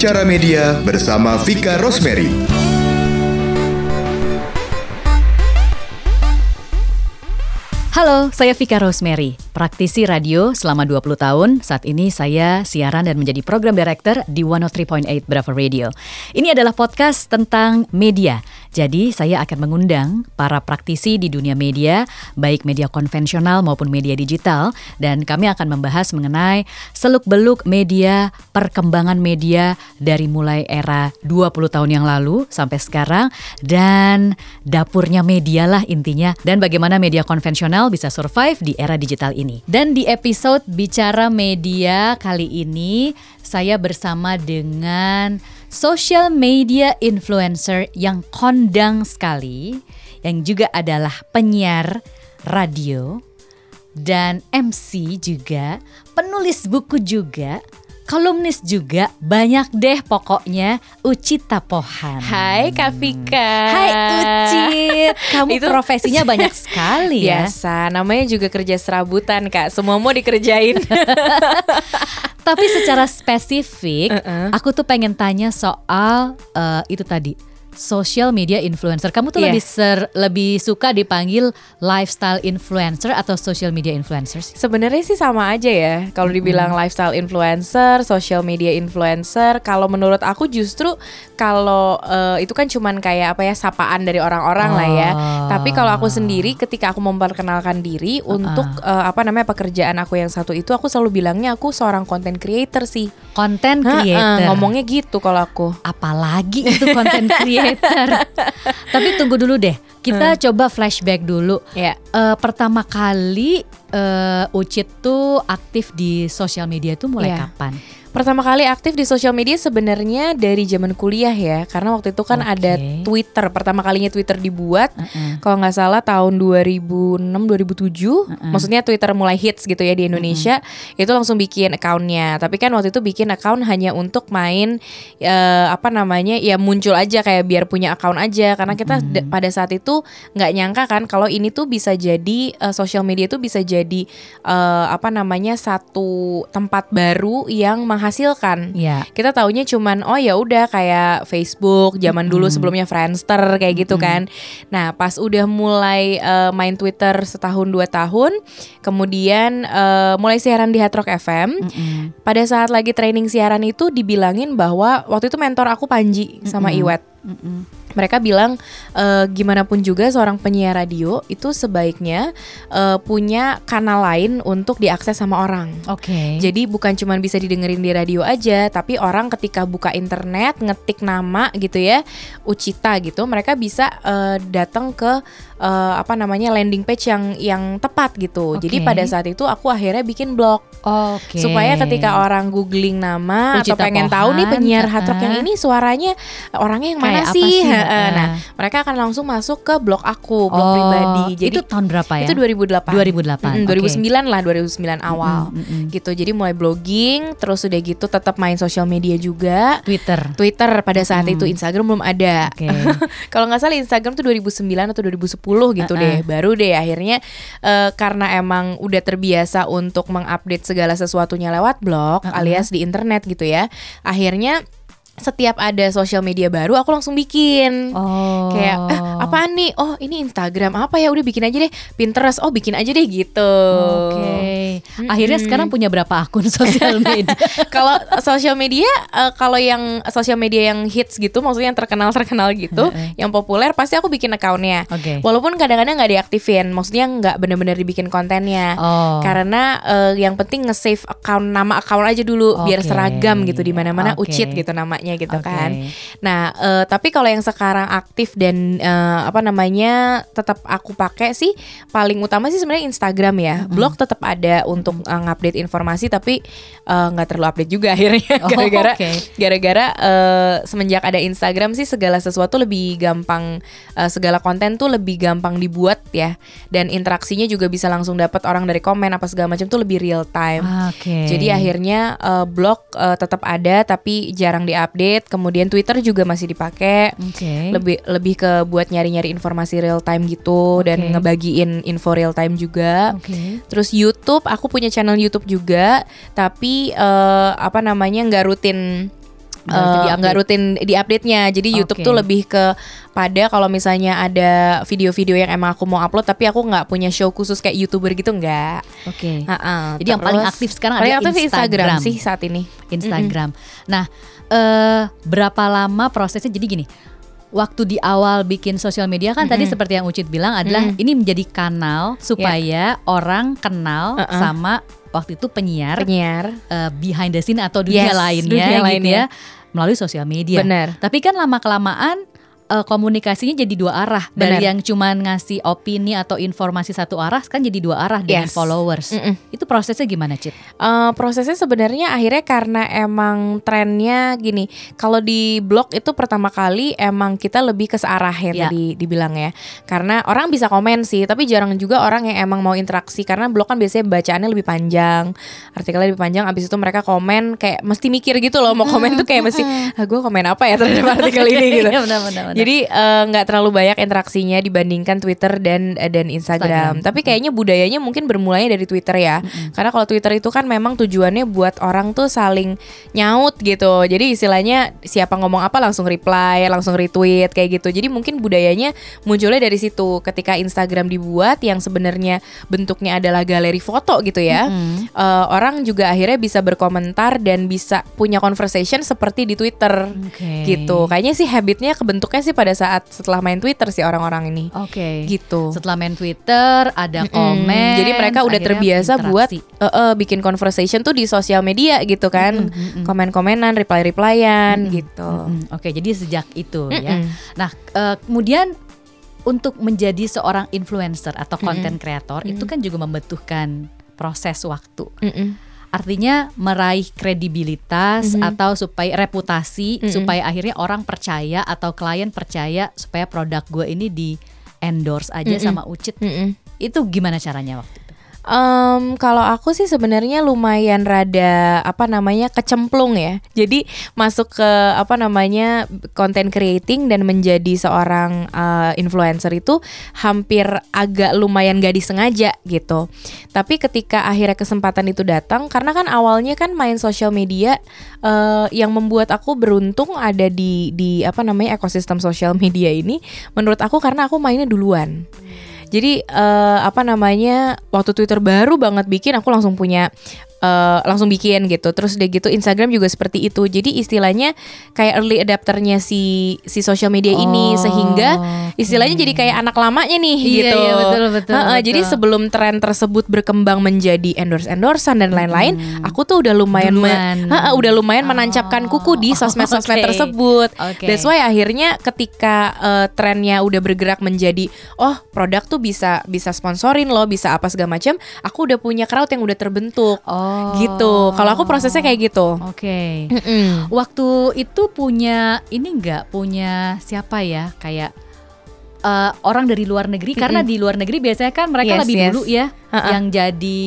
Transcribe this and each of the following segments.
Bicara Media bersama Vika Rosemary. Halo, saya Vika Rosemary, praktisi radio selama 20 tahun. Saat ini saya siaran dan menjadi program director di 103.8 Bravo Radio. Ini adalah podcast tentang media. Jadi saya akan mengundang para praktisi di dunia media, baik media konvensional maupun media digital. Dan kami akan membahas mengenai seluk-beluk media, perkembangan media dari mulai era 20 tahun yang lalu sampai sekarang. Dan dapurnya media lah intinya. Dan bagaimana media konvensional bisa survive di era digital ini. Dan di episode Bicara Media kali ini saya bersama dengan social media influencer yang kondang sekali yang juga adalah penyiar radio dan MC juga, penulis buku juga kolumnis juga banyak deh pokoknya Uci Tapohan. Hai Kak Vika. Hai Uci, kamu Itu, profesinya banyak sekali ya. Biasa, namanya juga kerja serabutan Kak. Semua mau dikerjain. Tapi secara spesifik, uh -uh. aku tuh pengen tanya soal uh, itu tadi social media influencer. Kamu tuh yeah. lebih ser, lebih suka dipanggil lifestyle influencer atau social media influencer? Sebenarnya sih sama aja ya. Kalau dibilang hmm. lifestyle influencer, social media influencer, kalau menurut aku justru kalau uh, itu kan cuman kayak apa ya sapaan dari orang-orang oh. lah ya. Oh. Tapi kalau aku sendiri ketika aku memperkenalkan diri uh -uh. untuk uh, apa namanya pekerjaan aku yang satu itu aku selalu bilangnya aku seorang content creator sih. Content creator. Ha -ha, ngomongnya gitu kalau aku. Apalagi itu content creator creator. Tapi tunggu dulu deh. Kita hmm. coba flashback dulu. Yeah. Ya. Uh, pertama kali uh, Ucit tuh aktif di sosial media tuh mulai yeah. kapan? Pertama kali aktif di sosial media sebenarnya dari zaman kuliah ya, karena waktu itu kan okay. ada Twitter. Pertama kalinya Twitter dibuat, uh -uh. kalau nggak salah tahun 2006 2007. Uh -uh. Maksudnya Twitter mulai hits gitu ya di Indonesia. Uh -uh. Itu langsung bikin akunnya. Tapi kan waktu itu bikin account hanya untuk main uh, apa namanya? ya muncul aja kayak biar punya account aja karena kita uh -uh. pada saat itu nggak nyangka kan kalau ini tuh bisa jadi uh, sosial media tuh bisa jadi uh, apa namanya? satu tempat baru yang menghasilkan. Yeah. Kita taunya cuman oh ya udah kayak Facebook zaman dulu sebelumnya Friendster kayak gitu mm kan. Nah, pas udah mulai uh, main Twitter setahun dua tahun, kemudian uh, mulai siaran di Hard Rock FM. Mm Pada saat lagi training siaran itu dibilangin bahwa waktu itu mentor aku Panji sama Iwet. Mm mereka bilang e, gimana pun juga seorang penyiar radio itu sebaiknya e, punya kanal lain untuk diakses sama orang. Oke. Okay. Jadi bukan cuma bisa didengerin di radio aja, tapi orang ketika buka internet ngetik nama gitu ya, Ucita gitu, mereka bisa e, datang ke e, apa namanya landing page yang yang tepat gitu. Okay. Jadi pada saat itu aku akhirnya bikin blog. Oke. Okay. Supaya ketika orang googling nama Ucita atau pengen Pohan, tahu nih penyiar hard rock yang ini suaranya orangnya yang mana sih? sih? Uh, nah, mereka akan langsung masuk ke blog aku, blog oh, pribadi. Jadi itu tahun berapa ya? Itu 2008. 2008. Mm, okay. 2009 lah, 2009 awal. Mm, mm, mm. Gitu. Jadi mulai blogging, terus udah gitu tetap main sosial media juga. Twitter. Twitter pada saat mm. itu Instagram belum ada. Okay. Kalau nggak salah Instagram tuh 2009 atau 2010 gitu uh -uh. deh. Baru deh akhirnya uh, karena emang udah terbiasa untuk mengupdate segala sesuatunya lewat blog uh -uh. alias di internet gitu ya. Akhirnya setiap ada sosial media baru aku langsung bikin oh. kayak eh, apaan nih oh ini Instagram apa ya udah bikin aja deh Pinterest oh bikin aja deh gitu oke okay. akhirnya hmm. sekarang punya berapa akun sosial media kalau sosial media uh, kalau yang sosial media yang hits gitu maksudnya yang terkenal terkenal gitu yang populer pasti aku bikin akunnya okay. walaupun kadang-kadang nggak diaktifin maksudnya nggak bener-bener dibikin kontennya oh. karena uh, yang penting nge-save account nama account aja dulu okay. biar seragam gitu di mana-mana okay. ucit gitu namanya namanya gitu okay. kan. Nah, uh, tapi kalau yang sekarang aktif dan uh, apa namanya tetap aku pakai sih paling utama sih sebenarnya Instagram ya. Mm -hmm. Blog tetap ada untuk uh, ngupdate informasi tapi nggak uh, terlalu update juga akhirnya oh, gara-gara oh, okay. gara-gara uh, semenjak ada Instagram sih segala sesuatu lebih gampang uh, segala konten tuh lebih gampang dibuat ya dan interaksinya juga bisa langsung dapat orang dari komen apa segala macam tuh lebih real time. Okay. Jadi akhirnya uh, blog uh, tetap ada tapi jarang diupdate update, kemudian Twitter juga masih dipakai. Okay. Lebih lebih ke buat nyari-nyari informasi real time gitu okay. dan ngebagiin info real time juga. Okay. Terus YouTube, aku punya channel YouTube juga, tapi uh, apa namanya nggak rutin nggak uh, rutin di update-nya. Jadi okay. YouTube tuh lebih ke pada kalau misalnya ada video-video yang emang aku mau upload tapi aku nggak punya show khusus kayak youtuber gitu nggak. Oke. Okay. Uh -uh. Jadi Terus, yang paling aktif sekarang paling ada aktif Instagram. Instagram sih saat ini. Instagram. Mm -hmm. Nah, uh, berapa lama prosesnya? Jadi gini, waktu di awal bikin sosial media kan mm -hmm. tadi seperti yang Ucit bilang adalah mm -hmm. ini menjadi kanal supaya yeah. orang kenal uh -uh. sama waktu itu penyiar, penyiar uh, behind the scene atau dunia yes, lainnya dunia gitu lainnya. ya melalui sosial media. Benar. Tapi kan lama kelamaan uh, komunikasinya jadi dua arah Bener. dari yang cuman ngasih opini atau informasi satu arah kan jadi dua arah dengan yes. followers. Mm -mm. Itu prosesnya gimana, Cit? Uh, prosesnya sebenarnya akhirnya karena emang trennya gini, kalau di blog itu pertama kali emang kita lebih ke searah ya yeah. tadi dibilang ya. Karena orang bisa komen sih, tapi jarang juga orang yang emang mau interaksi karena blog kan biasanya bacaannya lebih panjang, artikelnya lebih panjang. Abis itu mereka komen kayak mesti mikir gitu loh mau komen tuh kayak mesti, ah, gue komen apa ya terhadap artikel ini gitu. Iya, benar, benar, benar. Jadi eh, nggak uh, terlalu banyak interaksinya dibandingkan Twitter dan uh, dan Instagram. Instagram. Tapi kayaknya budayanya mungkin bermulanya dari Twitter ya. Mm-hmm. Karena kalau Twitter itu kan memang tujuannya buat orang tuh saling nyaut gitu. Jadi istilahnya siapa ngomong apa langsung reply, langsung retweet kayak gitu. Jadi mungkin budayanya munculnya dari situ. Ketika Instagram dibuat yang sebenarnya bentuknya adalah galeri foto gitu ya. Mm-hmm. Uh, orang juga akhirnya bisa berkomentar dan bisa punya conversation seperti di Twitter okay. gitu. Kayaknya sih habitnya kebentuknya sih sih pada saat setelah main Twitter sih orang-orang ini. Oke. Okay. Gitu. Setelah main Twitter ada mm -hmm. komen. Jadi mereka udah terbiasa interaksi. buat uh, uh, bikin conversation tuh di sosial media gitu kan. Mm -hmm. Komen-komenan, reply-replyan mm -hmm. gitu. Mm -hmm. Oke, okay, jadi sejak itu mm -hmm. ya. Nah, uh, kemudian untuk menjadi seorang influencer atau content creator mm -hmm. itu kan juga membutuhkan proses waktu. Mm -hmm artinya meraih kredibilitas mm -hmm. atau supaya reputasi mm -hmm. supaya akhirnya orang percaya atau klien percaya supaya produk gue ini di endorse aja mm -hmm. sama Ucit. Mm -hmm. Itu gimana caranya waktu? Um, kalau aku sih sebenarnya lumayan rada apa namanya kecemplung ya. Jadi masuk ke apa namanya content creating dan menjadi seorang uh, influencer itu hampir agak lumayan gak disengaja gitu. Tapi ketika akhirnya kesempatan itu datang, karena kan awalnya kan main sosial media uh, yang membuat aku beruntung ada di di apa namanya ekosistem sosial media ini. Menurut aku karena aku mainnya duluan. Jadi uh, apa namanya waktu Twitter baru banget bikin aku langsung punya uh, langsung bikin gitu. Terus udah gitu Instagram juga seperti itu. Jadi istilahnya kayak early adapternya si si social media oh, ini sehingga istilahnya okay. jadi kayak anak lamanya nih iya, gitu. Iya betul betul, uh, betul. Jadi sebelum tren tersebut berkembang menjadi endorse endorsan dan lain-lain, hmm. aku tuh udah lumayan me, uh, uh, udah lumayan oh. menancapkan kuku di sosmed-sosmed okay. tersebut. Okay. That's why akhirnya ketika uh, trennya udah bergerak menjadi oh produk tuh bisa bisa sponsorin loh, bisa apa segala macam, aku udah punya crowd yang udah terbentuk. Oh Gitu. Kalau aku prosesnya kayak gitu. Oke. Okay. Waktu itu punya ini enggak punya siapa ya kayak uh, orang dari luar negeri mm -mm. karena di luar negeri biasanya kan mereka yes, lebih yes. dulu ya uh -uh. yang jadi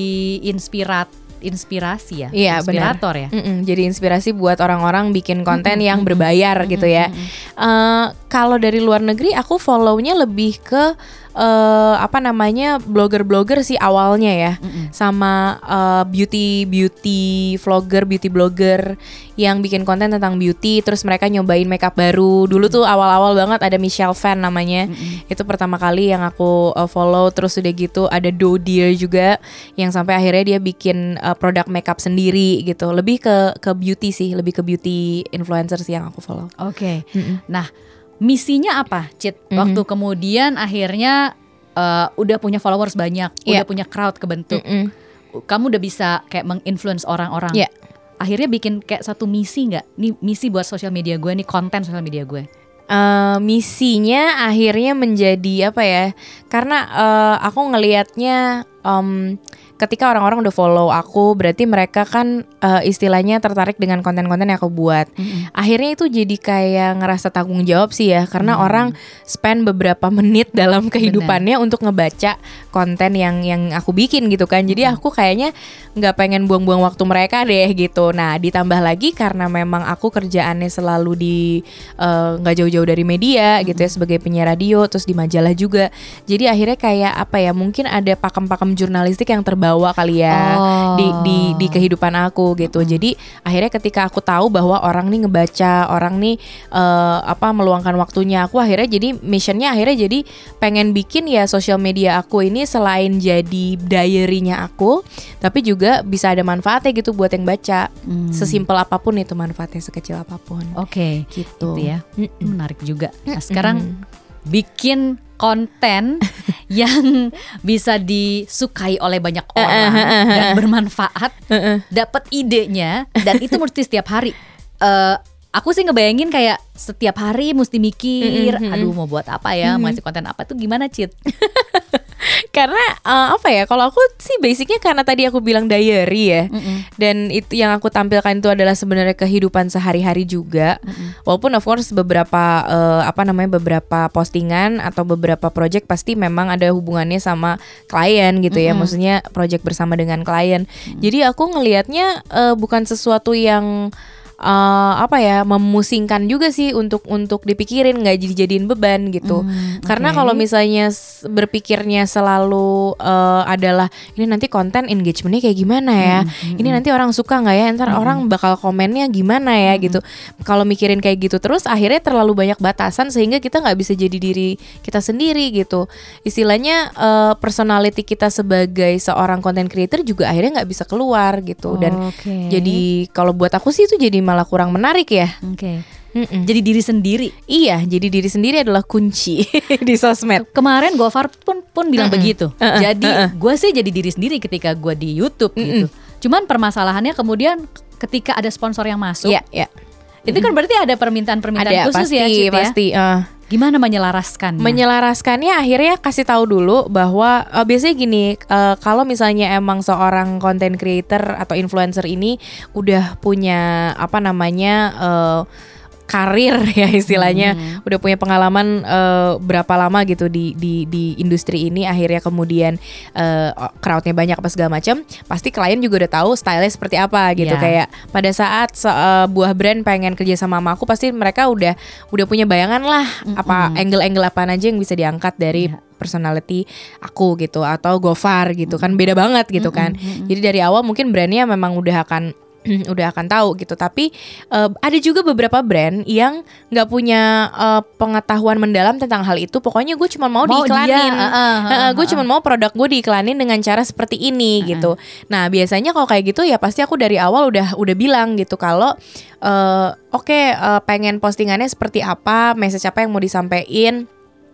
inspirat inspirasi ya, iya, inspirator benar. ya. Mm -mm, jadi inspirasi buat orang-orang bikin konten mm -mm. yang berbayar mm -mm. gitu ya. Mm -mm. uh, kalau dari luar negeri aku follownya lebih ke uh, apa namanya blogger-blogger sih awalnya ya, mm -mm. sama uh, beauty beauty vlogger, beauty blogger yang bikin konten tentang beauty, terus mereka nyobain makeup baru. Dulu tuh awal-awal banget ada Michelle Fan namanya, mm -mm. itu pertama kali yang aku uh, follow. Terus udah gitu ada Do Dear juga yang sampai akhirnya dia bikin uh, produk makeup sendiri gitu. Lebih ke ke beauty sih, lebih ke beauty influencer sih yang aku follow. Oke, okay. mm -mm. nah misinya apa, Cit? Mm -hmm. Waktu kemudian akhirnya uh, udah punya followers banyak, yeah. udah punya crowd kebentuk, mm -hmm. kamu udah bisa kayak menginfluence orang-orang. Yeah. Akhirnya bikin kayak satu misi nggak? Nih misi buat sosial media gue, nih konten sosial media gue. Uh, misinya akhirnya menjadi apa ya? Karena uh, aku ngelihatnya um, ketika orang-orang udah follow aku berarti mereka kan uh, istilahnya tertarik dengan konten-konten yang aku buat. Mm-hmm. Akhirnya itu jadi kayak ngerasa tanggung jawab sih ya karena mm-hmm. orang spend beberapa menit dalam kehidupannya Bener. untuk ngebaca konten yang yang aku bikin gitu kan. Jadi mm-hmm. aku kayaknya nggak pengen buang-buang waktu mereka deh gitu. Nah ditambah lagi karena memang aku kerjaannya selalu di eh, nggak uh, jauh-jauh dari media mm-hmm. gitu ya sebagai penyiar radio terus di majalah juga. Jadi akhirnya kayak apa ya mungkin ada pakem-pakem jurnalistik yang terbawa kali ya. Oh, oh. di di di kehidupan aku gitu. Hmm. Jadi akhirnya ketika aku tahu bahwa orang nih ngebaca, orang nih uh, apa meluangkan waktunya aku akhirnya jadi missionnya akhirnya jadi pengen bikin ya sosial media aku ini selain jadi diary-nya aku, tapi juga bisa ada manfaatnya gitu buat yang baca. Hmm. Sesimpel apa pun itu manfaatnya sekecil apa pun. Oke, okay, gitu. gitu ya. Mm -mm. Menarik juga. Nah, sekarang bikin konten yang bisa disukai oleh banyak orang dan bermanfaat, dapat idenya dan itu mesti setiap hari. Uh, aku sih ngebayangin kayak setiap hari mesti mikir, aduh mau buat apa ya, mau ngasih konten apa tuh gimana, Cit? karena uh, apa ya kalau aku sih basicnya karena tadi aku bilang diary ya mm -mm. dan itu yang aku tampilkan itu adalah sebenarnya kehidupan sehari-hari juga mm -mm. walaupun of course beberapa uh, apa namanya beberapa postingan atau beberapa project pasti memang ada hubungannya sama klien gitu mm -hmm. ya maksudnya project bersama dengan klien mm -hmm. jadi aku ngelihatnya uh, bukan sesuatu yang uh, apa ya memusingkan juga sih untuk untuk dipikirin nggak jadi jadiin beban gitu hmm, karena kalau misalnya berpikirnya selalu uh, adalah ini nanti konten engagementnya kayak gimana ya hmm, hmm, ini hmm. nanti orang suka nggak ya ntar hmm. orang bakal komennya gimana ya hmm. gitu kalau mikirin kayak gitu terus akhirnya terlalu banyak batasan sehingga kita nggak bisa jadi diri kita sendiri gitu istilahnya uh, personality kita sebagai seorang content creator juga akhirnya nggak bisa keluar gitu dan okay. jadi kalau buat aku sih itu jadi malah kurang menarik ya. Oke. Okay. Mm -mm. Jadi diri sendiri. Iya, jadi diri sendiri adalah kunci di sosmed. Kemarin Gofar pun pun bilang mm -mm. begitu. Uh -uh. Jadi uh -uh. gue sih jadi diri sendiri ketika gue di YouTube mm -mm. gitu. Cuman permasalahannya kemudian ketika ada sponsor yang masuk. Iya, yeah, yeah. Itu kan berarti ada permintaan-permintaan khusus pasti, ya, Cip, ya? Pasti, uh. Gimana menyelaraskan? Menyelaraskannya akhirnya kasih tahu dulu bahwa uh, biasanya gini, uh, kalau misalnya emang seorang content creator atau influencer ini udah punya apa namanya uh, karir ya istilahnya hmm. udah punya pengalaman uh, berapa lama gitu di di di industri ini akhirnya kemudian uh, crowdnya banyak apa segala macam pasti klien juga udah tahu stylenya seperti apa gitu yeah. kayak pada saat sebuah uh, brand pengen kerja sama sama aku pasti mereka udah udah punya bayangan lah mm -hmm. apa angle-angle apa aja yang bisa diangkat dari yeah personality aku gitu atau Gofar gitu kan beda banget gitu kan. Mm -hmm. Jadi dari awal mungkin brandnya memang udah akan udah akan tahu gitu. Tapi uh, ada juga beberapa brand yang nggak punya uh, pengetahuan mendalam tentang hal itu. Pokoknya gue cuma mau, mau diiklanin. uh, uh, uh, uh, gue cuma mau produk gue diiklanin dengan cara seperti ini uh, uh. gitu. Nah biasanya kalau kayak gitu ya pasti aku dari awal udah udah bilang gitu kalau uh, oke okay, uh, pengen postingannya seperti apa, message apa yang mau disampaikan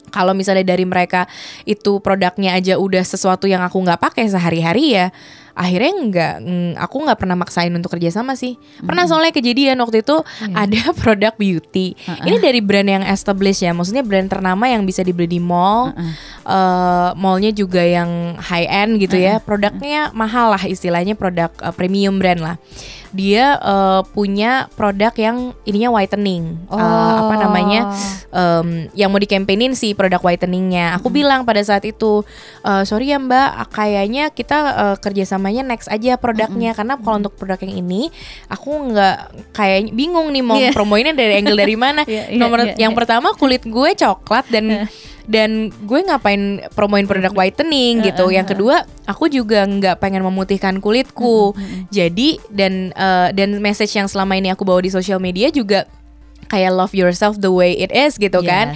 kalau misalnya dari mereka itu produknya aja udah sesuatu yang aku nggak pakai sehari-hari ya akhirnya nggak aku nggak pernah maksain untuk kerja sama sih pernah hmm. soalnya kejadian waktu itu yeah. ada produk beauty uh -uh. ini dari brand yang established ya maksudnya brand ternama yang bisa dibeli di mall uh -uh. Uh, mallnya juga yang high end gitu uh -uh. ya produknya mahal lah istilahnya produk uh, premium brand lah dia uh, punya produk yang ininya whitening oh. uh, apa namanya um, yang mau dikampanye sih produk whiteningnya aku hmm. bilang pada saat itu uh, sorry ya mbak kayaknya kita uh, kerjasamanya next aja produknya hmm. karena kalau untuk produk yang ini aku nggak kayak bingung nih mau yeah. promoinnya dari angle dari mana yeah, yeah, nomor yeah, yang yeah. pertama kulit gue coklat dan dan gue ngapain promoin produk whitening gitu. Yang kedua, aku juga nggak pengen memutihkan kulitku. Jadi dan uh, dan message yang selama ini aku bawa di sosial media juga kayak love yourself the way it is gitu yes. kan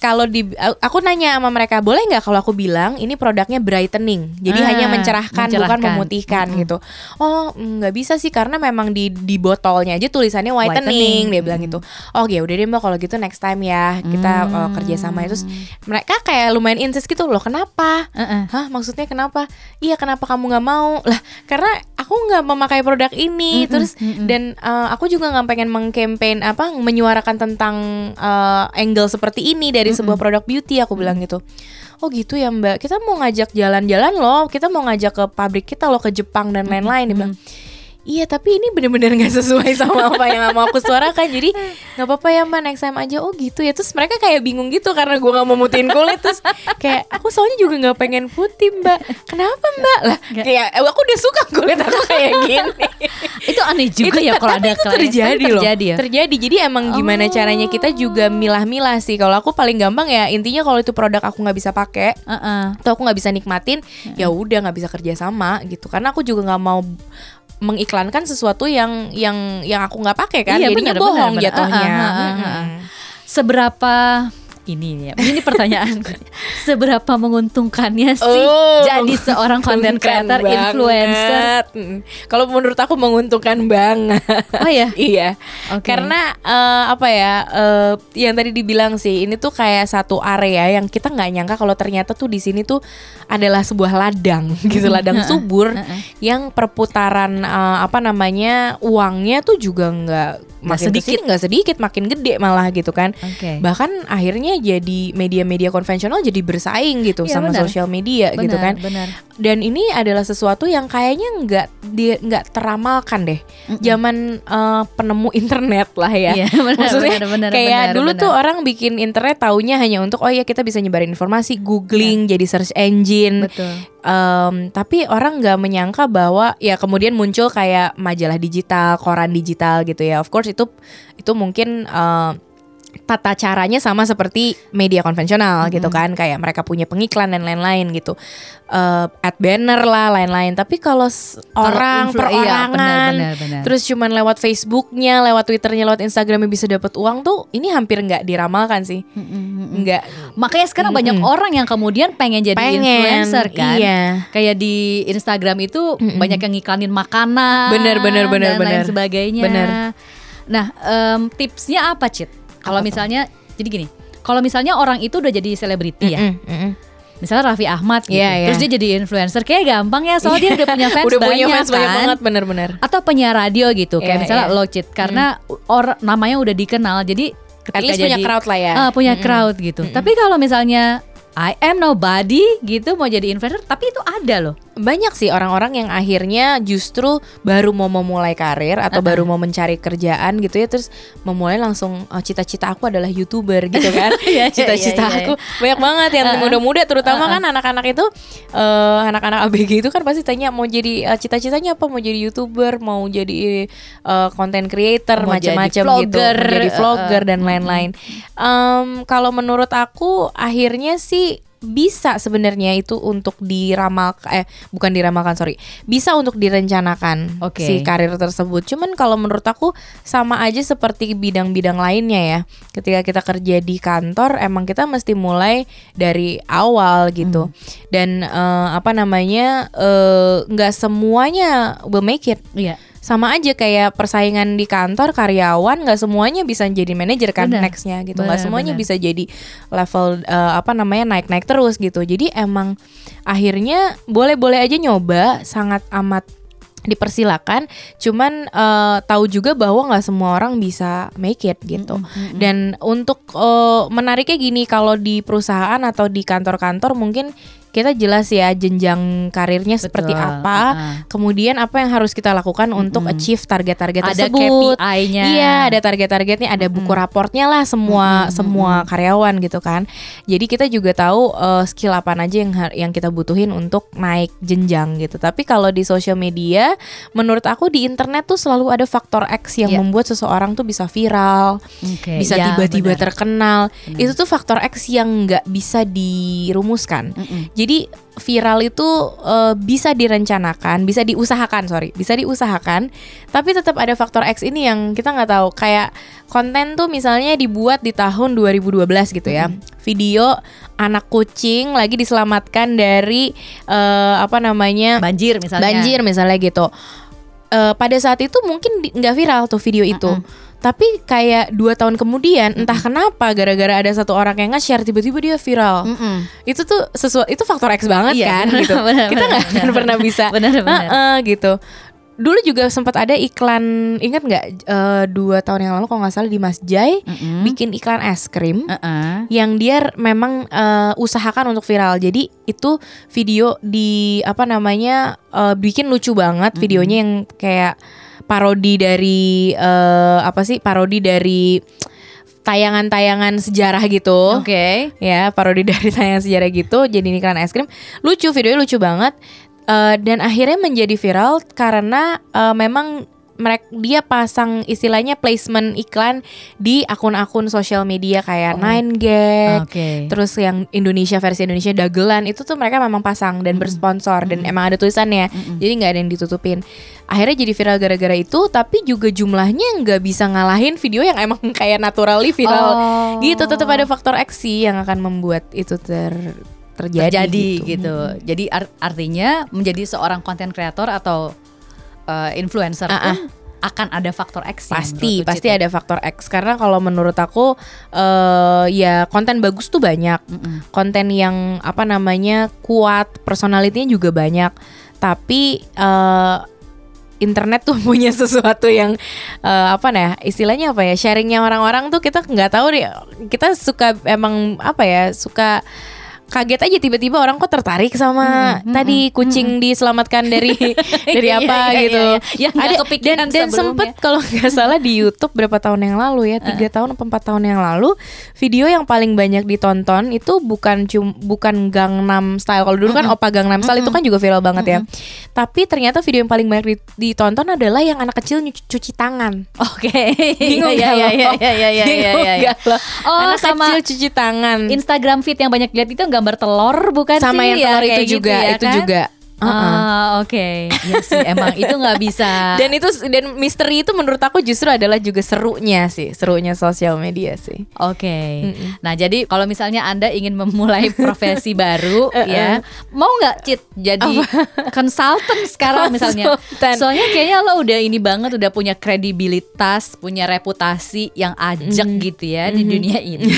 kalau di aku nanya sama mereka boleh nggak kalau aku bilang ini produknya brightening jadi ah, hanya mencerahkan, mencerahkan bukan memutihkan mm -hmm. gitu oh nggak bisa sih karena memang di di botolnya aja tulisannya whitening, whitening. dia bilang gitu oh ya udah deh mbak kalau gitu next time ya kita mm. uh, kerja sama itu mereka kayak lumayan insist gitu loh kenapa uh -uh. hah maksudnya kenapa iya kenapa kamu nggak mau lah karena aku nggak memakai produk ini mm -hmm. terus mm -hmm. dan uh, aku juga nggak pengen mengkampanye apa menyuarakan tentang uh, angle seperti ini dari sebuah produk beauty aku bilang gitu. Oh gitu ya mbak. Kita mau ngajak jalan-jalan loh. Kita mau ngajak ke pabrik kita loh ke Jepang dan lain-lain dia bilang iya tapi ini bener-bener nggak sesuai sama apa yang mau aku suarakan. Jadi nggak apa-apa ya mbak next time aja. Oh gitu ya. Terus mereka kayak bingung gitu karena gue nggak mau mutiin kulit. Terus kayak aku soalnya juga nggak pengen putih mbak. Kenapa mbak? Lah kayak eh, aku udah suka kulit aku kayak gini. Itu aneh juga Itu- ya kalau ada itu klien. terjadi loh. terjadi ya? Terjadi. Jadi emang gimana Oh. caranya kita juga milah-milah sih. Kalau aku paling gampang ya intinya kalau itu produk aku nggak bisa pakai Heeh. atau aku nggak bisa nikmatin ya udah nggak bisa kerja sama gitu. Karena aku juga nggak mau mengiklankan sesuatu yang yang yang aku nggak pakai kan Iya, jadinya benar, bohong benar. jatuhnya ah, ah, ah, Mm-mm. ah. seberapa ini ya ini pertanyaan seberapa menguntungkannya sih Oh, jadi seorang content creator influencer banget. Mm. Kalau menurut aku menguntungkan banget. oh ya iya. Oke. Karena eh, apa ya? eh, yang tadi dibilang sih, ini tuh kayak satu area yang kita nggak nyangka kalau ternyata tuh di sini tuh adalah sebuah ladang gitu, ladang subur yang perputaran eh, apa namanya uangnya tuh juga nggak makin sedikit. nggak sedikit, makin gede malah gitu kan. Oke. Bahkan akhirnya jadi media-media konvensional jadi bersaing gitu Iya, sama benar. sosial media gitu Benar, kan. benar. Dan ini adalah sesuatu yang kayaknya nggak di nggak teramalkan deh. Zaman eh, penemu internet lah ya. Iya, benar, maksudnya benar, benar, kayak benar, dulu benar. tuh orang bikin internet taunya hanya untuk oh ya kita bisa nyebarin informasi googling jadi search engine. Betul. Em, tapi orang nggak menyangka bahwa ya kemudian muncul kayak majalah digital koran digital gitu ya. Of course itu itu mungkin eh, tata caranya sama seperti media konvensional gitu kan. Kayak mereka punya pengiklan dan lain-lain gitu. Eh, ad banner lah lain-lain. Tapi kalau orang iya, perorangan benar, benar, benar. terus cuman lewat Facebooknya lewat Twitternya lewat Instagramnya bisa dapat uang tuh ini hampir nggak diramalkan sih. Nggak. Makanya sekarang banyak orang yang kemudian pengen jadi Pengen, influencer kan. iya. kayak di Instagram itu banyak yang ngiklanin makanan Bener, bener, bener, dan lain bener. sebagainya. Bener. nah em, tipsnya apa Cit kalau misalnya jadi gini kalau misalnya orang itu udah jadi selebriti ya Mm, mm, mm. misalnya Raffi Ahmad gitu Iya, iya. terus dia jadi influencer kayak gampang ya soalnya dia udah punya fans udah banyak punya fans kan banyak banget bener-bener atau penyiar radio gitu kayak Iya, misalnya iya. lo Cit karena or namanya udah dikenal jadi ketika At least punya jadi crowd lah ya. Ah, punya crowd gitu tapi kalau misalnya I am nobody gitu mau jadi influencer tapi itu ada loh. Banyak sih orang-orang yang akhirnya justru baru mau memulai karir atau baru mau mencari kerjaan gitu ya terus memulai langsung oh, cita-cita aku adalah youtuber gitu kan. Iya, iya, cita-cita iya, iya. aku banyak banget yang muda-muda terutama kan anak-anak itu eh, anak-anak ABG itu kan pasti tanya mau jadi eh, cita-citanya apa? Mau jadi youtuber mau jadi eh, content creator macam-macam gitu. vlogger, mau jadi vlogger dan lain-lain. Em, kalau menurut aku akhirnya sih bisa sebenarnya itu untuk diramalkan eh bukan diramalkan sorry. Bisa untuk direncanakan Oke. si karir tersebut. Cuman kalau menurut aku sama aja seperti bidang-bidang lainnya ya. Ketika kita kerja di kantor emang kita mesti mulai dari awal gitu. Dan eh, apa namanya eh, nggak semuanya will make it. Iya sama aja kayak persaingan di kantor karyawan nggak semuanya bisa jadi manajer kan nextnya gitu. Nggak semuanya benar. bisa jadi level eh, apa namanya naik naik terus gitu. Jadi emang akhirnya boleh boleh aja nyoba sangat amat dipersilakan. Cuman eh, tahu juga bahwa nggak semua orang bisa make it gitu. Dan untuk eh, menariknya gini kalau di perusahaan atau di kantor-kantor mungkin kita jelas ya jenjang karirnya seperti Betul, apa uh-uh. kemudian apa yang harus kita lakukan untuk achieve target-target ada tersebut KPI-nya Iya, ada target-targetnya, ada buku raportnya lah semua semua karyawan gitu kan. Jadi kita juga tahu eh, skill apa aja yang yang kita butuhin untuk naik jenjang gitu. Tapi kalau di sosial media, menurut aku di internet tuh selalu ada faktor X yang Iya. membuat seseorang tuh bisa viral, Oke, bisa ya, tiba-tiba benar. terkenal. Itu tuh faktor X yang nggak bisa dirumuskan. Jadi viral itu eh, bisa direncanakan, bisa diusahakan, sorry, bisa diusahakan. Tapi tetap ada faktor X ini yang kita nggak tahu. Kayak konten tuh misalnya dibuat di tahun 2012 gitu ya, video anak kucing lagi diselamatkan dari eh, apa namanya banjir misalnya banjir misalnya gitu. Eh, pada saat itu mungkin nggak viral tuh video itu. Tapi kayak dua tahun kemudian entah kenapa gara-gara ada satu orang yang nge-share tiba-tiba dia viral. Mm-mm. Itu tuh sesuatu itu faktor X banget Iya, kan gitu. benar, Kita nggak akan pernah bisa benar, benar. "Heeh," gitu. dulu juga sempat ada iklan ingat nggak uh, dua tahun yang lalu kalau nggak salah di Mas Jai mm -hmm. bikin iklan es krim uh -uh. yang dia memang uh, usahakan untuk viral jadi itu video di apa namanya uh, bikin lucu banget mm -hmm. videonya yang kayak parodi dari uh, apa sih parodi dari tayangan-tayangan sejarah gitu. Oke. Okay. Ya, parodi dari tayangan sejarah gitu jadi iklan es krim. Lucu videonya lucu banget. Uh, dan akhirnya menjadi viral karena uh, memang mereka dia pasang istilahnya placement iklan di akun-akun sosial media kayak oh. Nine Gag, okay. terus yang Indonesia versi Indonesia dagelan itu tuh mereka memang pasang dan mm -hmm. bersponsor mm -hmm. dan emang ada tulisannya, mm -hmm. jadi nggak ada yang ditutupin. Akhirnya jadi viral gara-gara itu, tapi juga jumlahnya nggak bisa ngalahin video yang emang kayak naturally viral oh. gitu. Tetap ada faktor X sih yang akan membuat itu ter terjadi, terjadi gitu. gitu. Jadi art artinya menjadi seorang konten kreator atau uh, influencer uh -uh. pun akan ada faktor X pasti pasti ada faktor X. Karena kalau menurut aku uh, ya konten bagus tuh banyak. Mm -mm. konten yang apa namanya kuat personalitinya juga banyak. Tapi uh, internet tuh punya sesuatu yang uh, apa nih istilahnya apa ya sharingnya orang-orang tuh kita nggak tahu deh. Kita suka emang apa ya suka kaget aja tiba-tiba orang kok tertarik sama hmm, hmm, tadi hmm, kucing hmm. diselamatkan dari dari iya, apa iya, gitu. Iya, iya. Yang ada dan dan sempet kalau nggak salah di YouTube berapa tahun yang lalu ya tiga uh. tahun atau empat tahun yang lalu video yang paling banyak ditonton itu bukan cum bukan Gangnam Style kalau dulu kan Opa Gangnam Style itu kan juga viral banget ya. Tapi ternyata video yang paling banyak ditonton adalah yang anak kecil cuci tangan. Oke. Okay. Bingung ya ya ya ya ya ya ya. ya. Oh anak sama kecil cuci tangan. Instagram feed yang banyak lihat itu enggak gambar telur bukan sama sih? yang telur ya, itu juga, gitu ya, itu kan? juga. Uh -uh. Ah, oke. Okay. Ya sih, emang itu nggak bisa. Dan itu dan misteri itu menurut aku justru adalah juga serunya sih, serunya sosial media sih. Oke. Okay. Mm -mm. Nah, jadi kalau misalnya Anda ingin memulai profesi baru ya, mau nggak Cit jadi konsultan sekarang misalnya? Soalnya kayaknya lo udah ini banget udah punya kredibilitas, punya reputasi yang ajak mm. gitu ya mm -hmm. di dunia ini.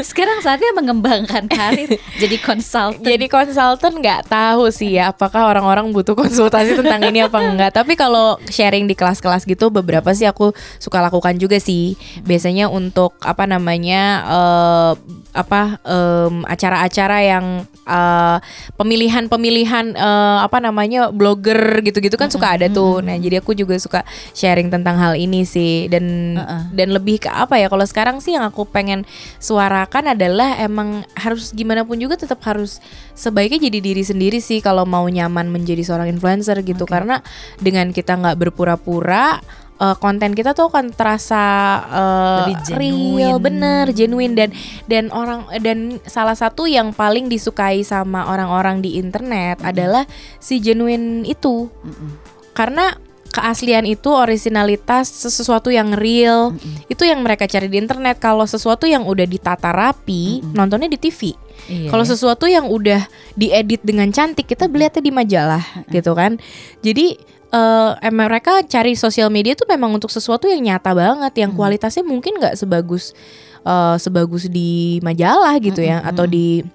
sekarang saatnya mengembangkan karir jadi konsultan. Jadi konsultan nggak tahu sih ya apakah apakah orang-orang butuh konsultasi tentang ini apa enggak. Tapi kalau sharing di kelas-kelas gitu beberapa sih aku suka lakukan juga sih. Biasanya untuk apa namanya uh, apa um, acara-acara yang uh, pemilihan-pemilihan uh, apa namanya blogger gitu-gitu kan suka ada tuh. Nah, jadi aku juga suka sharing tentang hal ini sih dan uh -uh. dan lebih ke apa ya kalau sekarang sih yang aku pengen suarakan adalah emang harus gimana pun juga tetap harus sebaiknya jadi diri sendiri sih kalau maunya nyaman menjadi seorang influencer gitu okay. karena dengan kita nggak berpura-pura uh, konten kita tuh akan terasa uh, Lebih real bener genuine dan dan orang dan salah satu yang paling disukai sama orang-orang di internet mm -hmm. adalah si genuine itu mm -hmm. karena keaslian itu originalitas sesuatu yang real mm -hmm. itu yang mereka cari di internet kalau sesuatu yang udah ditata rapi mm -hmm. nontonnya di TV iya. kalau sesuatu yang udah diedit dengan cantik kita belinya di majalah mm -hmm. gitu kan jadi uh, mereka cari sosial media tuh memang untuk sesuatu yang nyata banget yang mm -hmm. kualitasnya mungkin nggak sebagus uh, sebagus di majalah gitu mm -hmm. ya atau di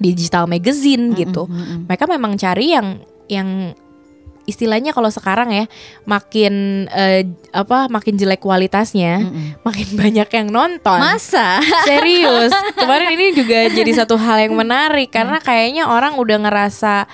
digital magazine mm -hmm. gitu mereka memang cari yang yang istilahnya kalau sekarang ya makin uh, apa makin jelek kualitasnya, mm -mm. makin banyak yang nonton. Masa? Serius. Kemarin ini juga jadi satu hal yang menarik karena kayaknya orang udah ngerasa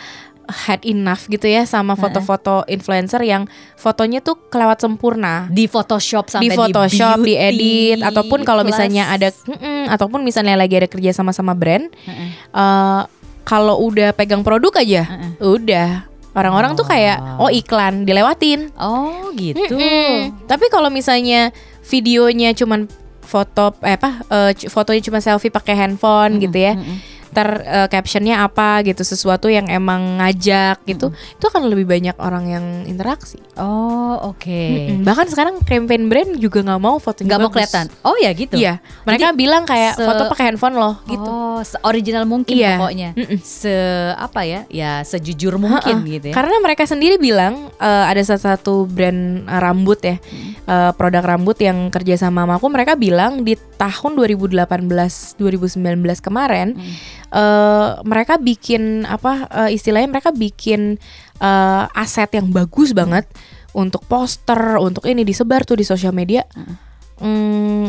had enough gitu ya sama foto-foto influencer yang fotonya tuh kelewat sempurna di Photoshop sampai di Photoshop di edit ataupun kalau misalnya ada mm -mm, ataupun misalnya lagi ada kerja sama sama brand mm -mm. uh, kalau udah pegang produk aja mm -mm. udah Orang-orang oh. tuh kayak oh iklan dilewatin. Oh gitu. Mm -mm. Tapi kalau misalnya videonya cuman foto eh apa uh, fotonya cuma selfie pakai handphone mm -hmm. gitu ya. Mm -hmm ter uh, captionnya apa gitu sesuatu yang emang ngajak gitu mm-hmm. itu akan lebih banyak orang yang interaksi oh oke okay. mm-hmm. bahkan sekarang campaign brand juga nggak mau foto nggak mau kelihatan oh ya gitu iya mereka Jadi, bilang kayak se- foto pakai handphone loh gitu oh original mungkin iya. pokoknya mm-hmm. se apa ya ya sejujur mungkin Ha-ha. gitu ya karena mereka sendiri bilang uh, ada salah satu brand uh, rambut ya mm-hmm. uh, produk rambut yang kerja sama aku mereka bilang di tahun 2018 2019 kemarin mm uh, mereka bikin apa uh, istilahnya mereka bikin uh, aset yang bagus banget untuk poster, untuk ini disebar tuh di sosial media. Hmm,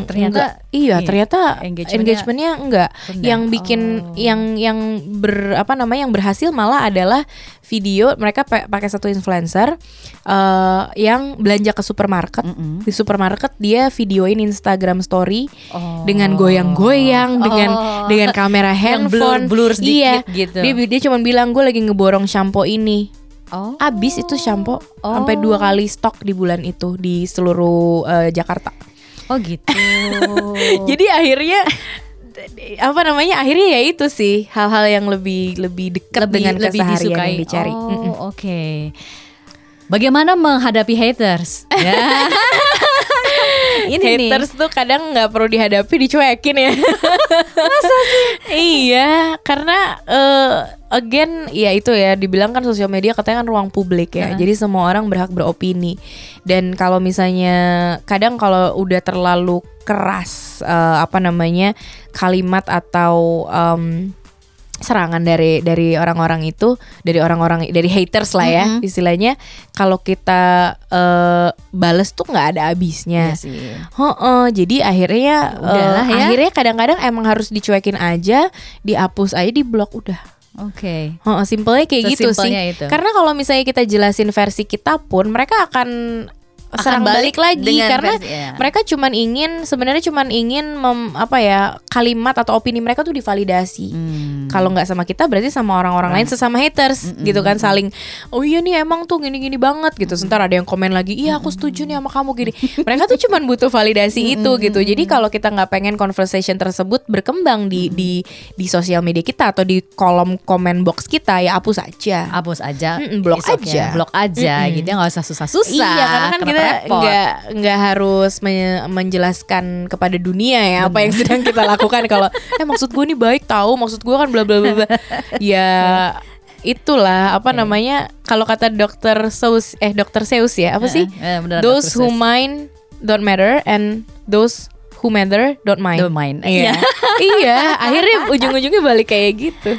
ternyata enggak. iya, iya, ternyata engagementnya engagementnya enggak. rendah. Yang bikin Oh. yang yang ber apa namanya yang berhasil malah adalah video mereka pa- pakai satu influencer eh, yang belanja ke supermarket. Mm-mm. Di supermarket dia videoin Instagram story Oh. dengan goyang-goyang dengan Oh. dengan kamera Yang handphone blur- blur iya sedikit gitu. dia dia cuma bilang gue lagi ngeborong shampoo ini Oh. abis itu shampoo Oh. sampai dua kali stok di bulan itu di seluruh eh, Jakarta Oh gitu. jadi akhirnya apa namanya akhirnya ya itu sih hal-hal yang lebih lebih dekat dengan keseharian disukai. yang dicari Oh, oke. Bagaimana menghadapi haters? Ya. Ini nih. haters tuh kadang nggak perlu dihadapi dicuekin ya. Masa sih? Iya karena eh, again ya itu ya dibilang kan sosial media katanya kan ruang publik ya. Jadi semua orang berhak beropini. Dan kalau misalnya kadang kalau udah terlalu keras eh, apa namanya kalimat atau em, serangan dari dari orang-orang itu dari orang-orang dari haters lah ya Mhm. istilahnya kalau kita eh, bales tuh nggak ada habisnya Iya sih. Heeh, jadi akhirnya Udahlah eh, ya. akhirnya kadang-kadang emang harus dicuekin aja, dihapus aja, di blok udah. Oke. Heeh, simpelnya kayak gitu sih. Itu. Karena kalau misalnya kita jelasin versi kita pun, mereka Akan serang balik balik, lagi dengan karena versi- ya. mereka cuman ingin sebenarnya cuman ingin mem- apa ya kalimat atau opini mereka tuh divalidasi. Hmm. Kalau nggak sama kita berarti sama orang-orang lain sesama haters gitu kan saling oh iya nih emang tuh gini-gini banget gitu. Sebentar ada yang komen lagi, "Iya aku setuju nih sama kamu gini." Mereka tuh cuman butuh validasi itu gitu. Jadi kalau kita nggak pengen conversation tersebut berkembang di di di sosial media kita atau di kolom komen box kita ya hapus aja. hapus aja, Mm-mm, blok It's okay. aja. blok aja, gitu ya nggak usah susah-susah. Iya karena kan kenapa kita nggak nggak harus me- menjelaskan kepada dunia ya apa yang sedang kita lakukan kalau eh maksud gue nih baik tahu maksud gue kan bla bla bla ya itulah apa namanya kalau kata dokter Zeus eh dokter Zeus ya apa sih Eh, beneran those Dr. who Seuss. mind don't matter and those who matter don't mind Don't mind. iya iya akhirnya ujung-ujungnya balik kayak gitu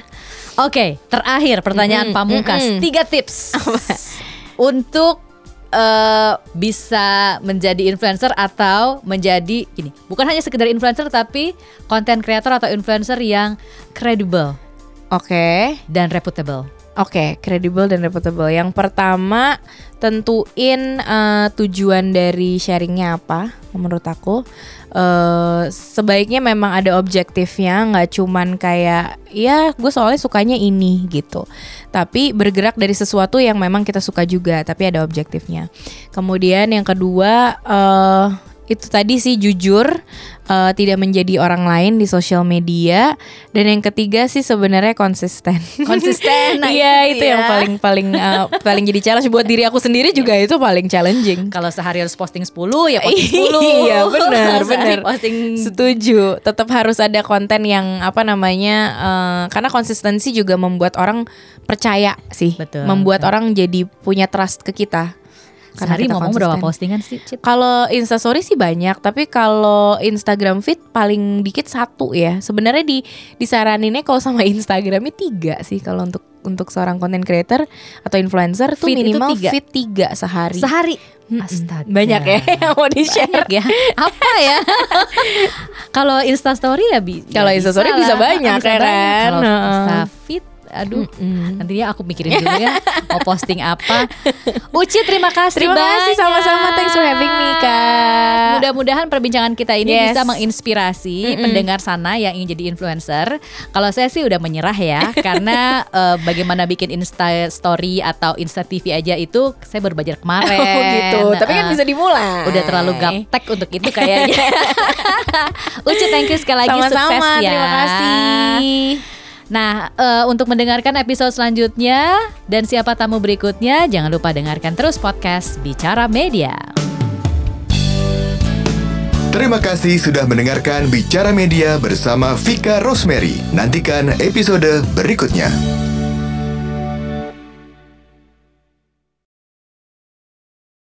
Oke, terakhir pertanyaan Mm-mm, pamungkas. mm-mm. Tiga tips untuk eh, bisa menjadi influencer atau menjadi gini, bukan hanya sekedar influencer tapi konten creator atau influencer yang credible oke dan reputable. Oke, kredibel dan reputable. Yang pertama, tentuin eh, tujuan dari sharingnya apa. Menurut aku, eh sebaiknya memang ada objektifnya, nggak cuman kayak, ya gue soalnya sukanya ini gitu. Tapi bergerak dari sesuatu yang memang kita suka juga, tapi ada objektifnya. Kemudian yang kedua, eh itu tadi sih jujur, eh, tidak menjadi orang lain di sosial media. Dan yang ketiga sih sebenarnya konsisten. Konsisten, nah Iya itu itu yang dia. paling paling uh, paling jadi challenge buat diri aku sendiri juga itu paling challenging. Kalau sehari harus posting 10 ya posting 10. Iya benar Sehari benar. Posting Setuju. Tetap harus ada konten yang apa namanya uh, karena konsistensi juga membuat orang percaya sih. Betul, Membuat betul. orang jadi punya trust ke kita. Karena sehari ngomong berapa postingan sih, Cip? Kalau Instastory sih banyak, tapi kalau Instagram feed paling dikit satu ya. Sebenarnya di disaraninnya kalau sama Instagramnya tiga sih kalau untuk untuk seorang content creator atau influencer tuh Feed itu minimal tiga? feed tiga sehari. Sehari. Astaga. Banyak ya yang mau di share. Banyak ya. Apa ya? Kalau Insta Story ya bi Kalau ya Insta Story lah. bisa banyak, Bisa ya banyak. kan? Kalau aduh Mm-mm. nantinya aku mikirin dulu ya mau posting apa. Uci terima kasih Terima kasih banyak. sama-sama. Thanks for having me, Kak. Mudah-mudahan perbincangan kita ini Yes. bisa menginspirasi Mm-mm. pendengar sana yang ingin jadi influencer. Kalau saya sih udah menyerah ya karena eh, bagaimana bikin Insta Story atau Insta TV aja itu saya baru belajar kemarin. Oh gitu. Tapi kan bisa dimulai. udah terlalu gaptek untuk itu kayaknya. Uci thank you sekali lagi Sama-sama. sukses ya. Terima kasih. Nah, eh, untuk mendengarkan episode selanjutnya dan siapa tamu berikutnya, jangan lupa dengarkan terus podcast Bicara Media. Terima kasih sudah mendengarkan Bicara Media bersama Vika Rosemary. Nantikan episode berikutnya.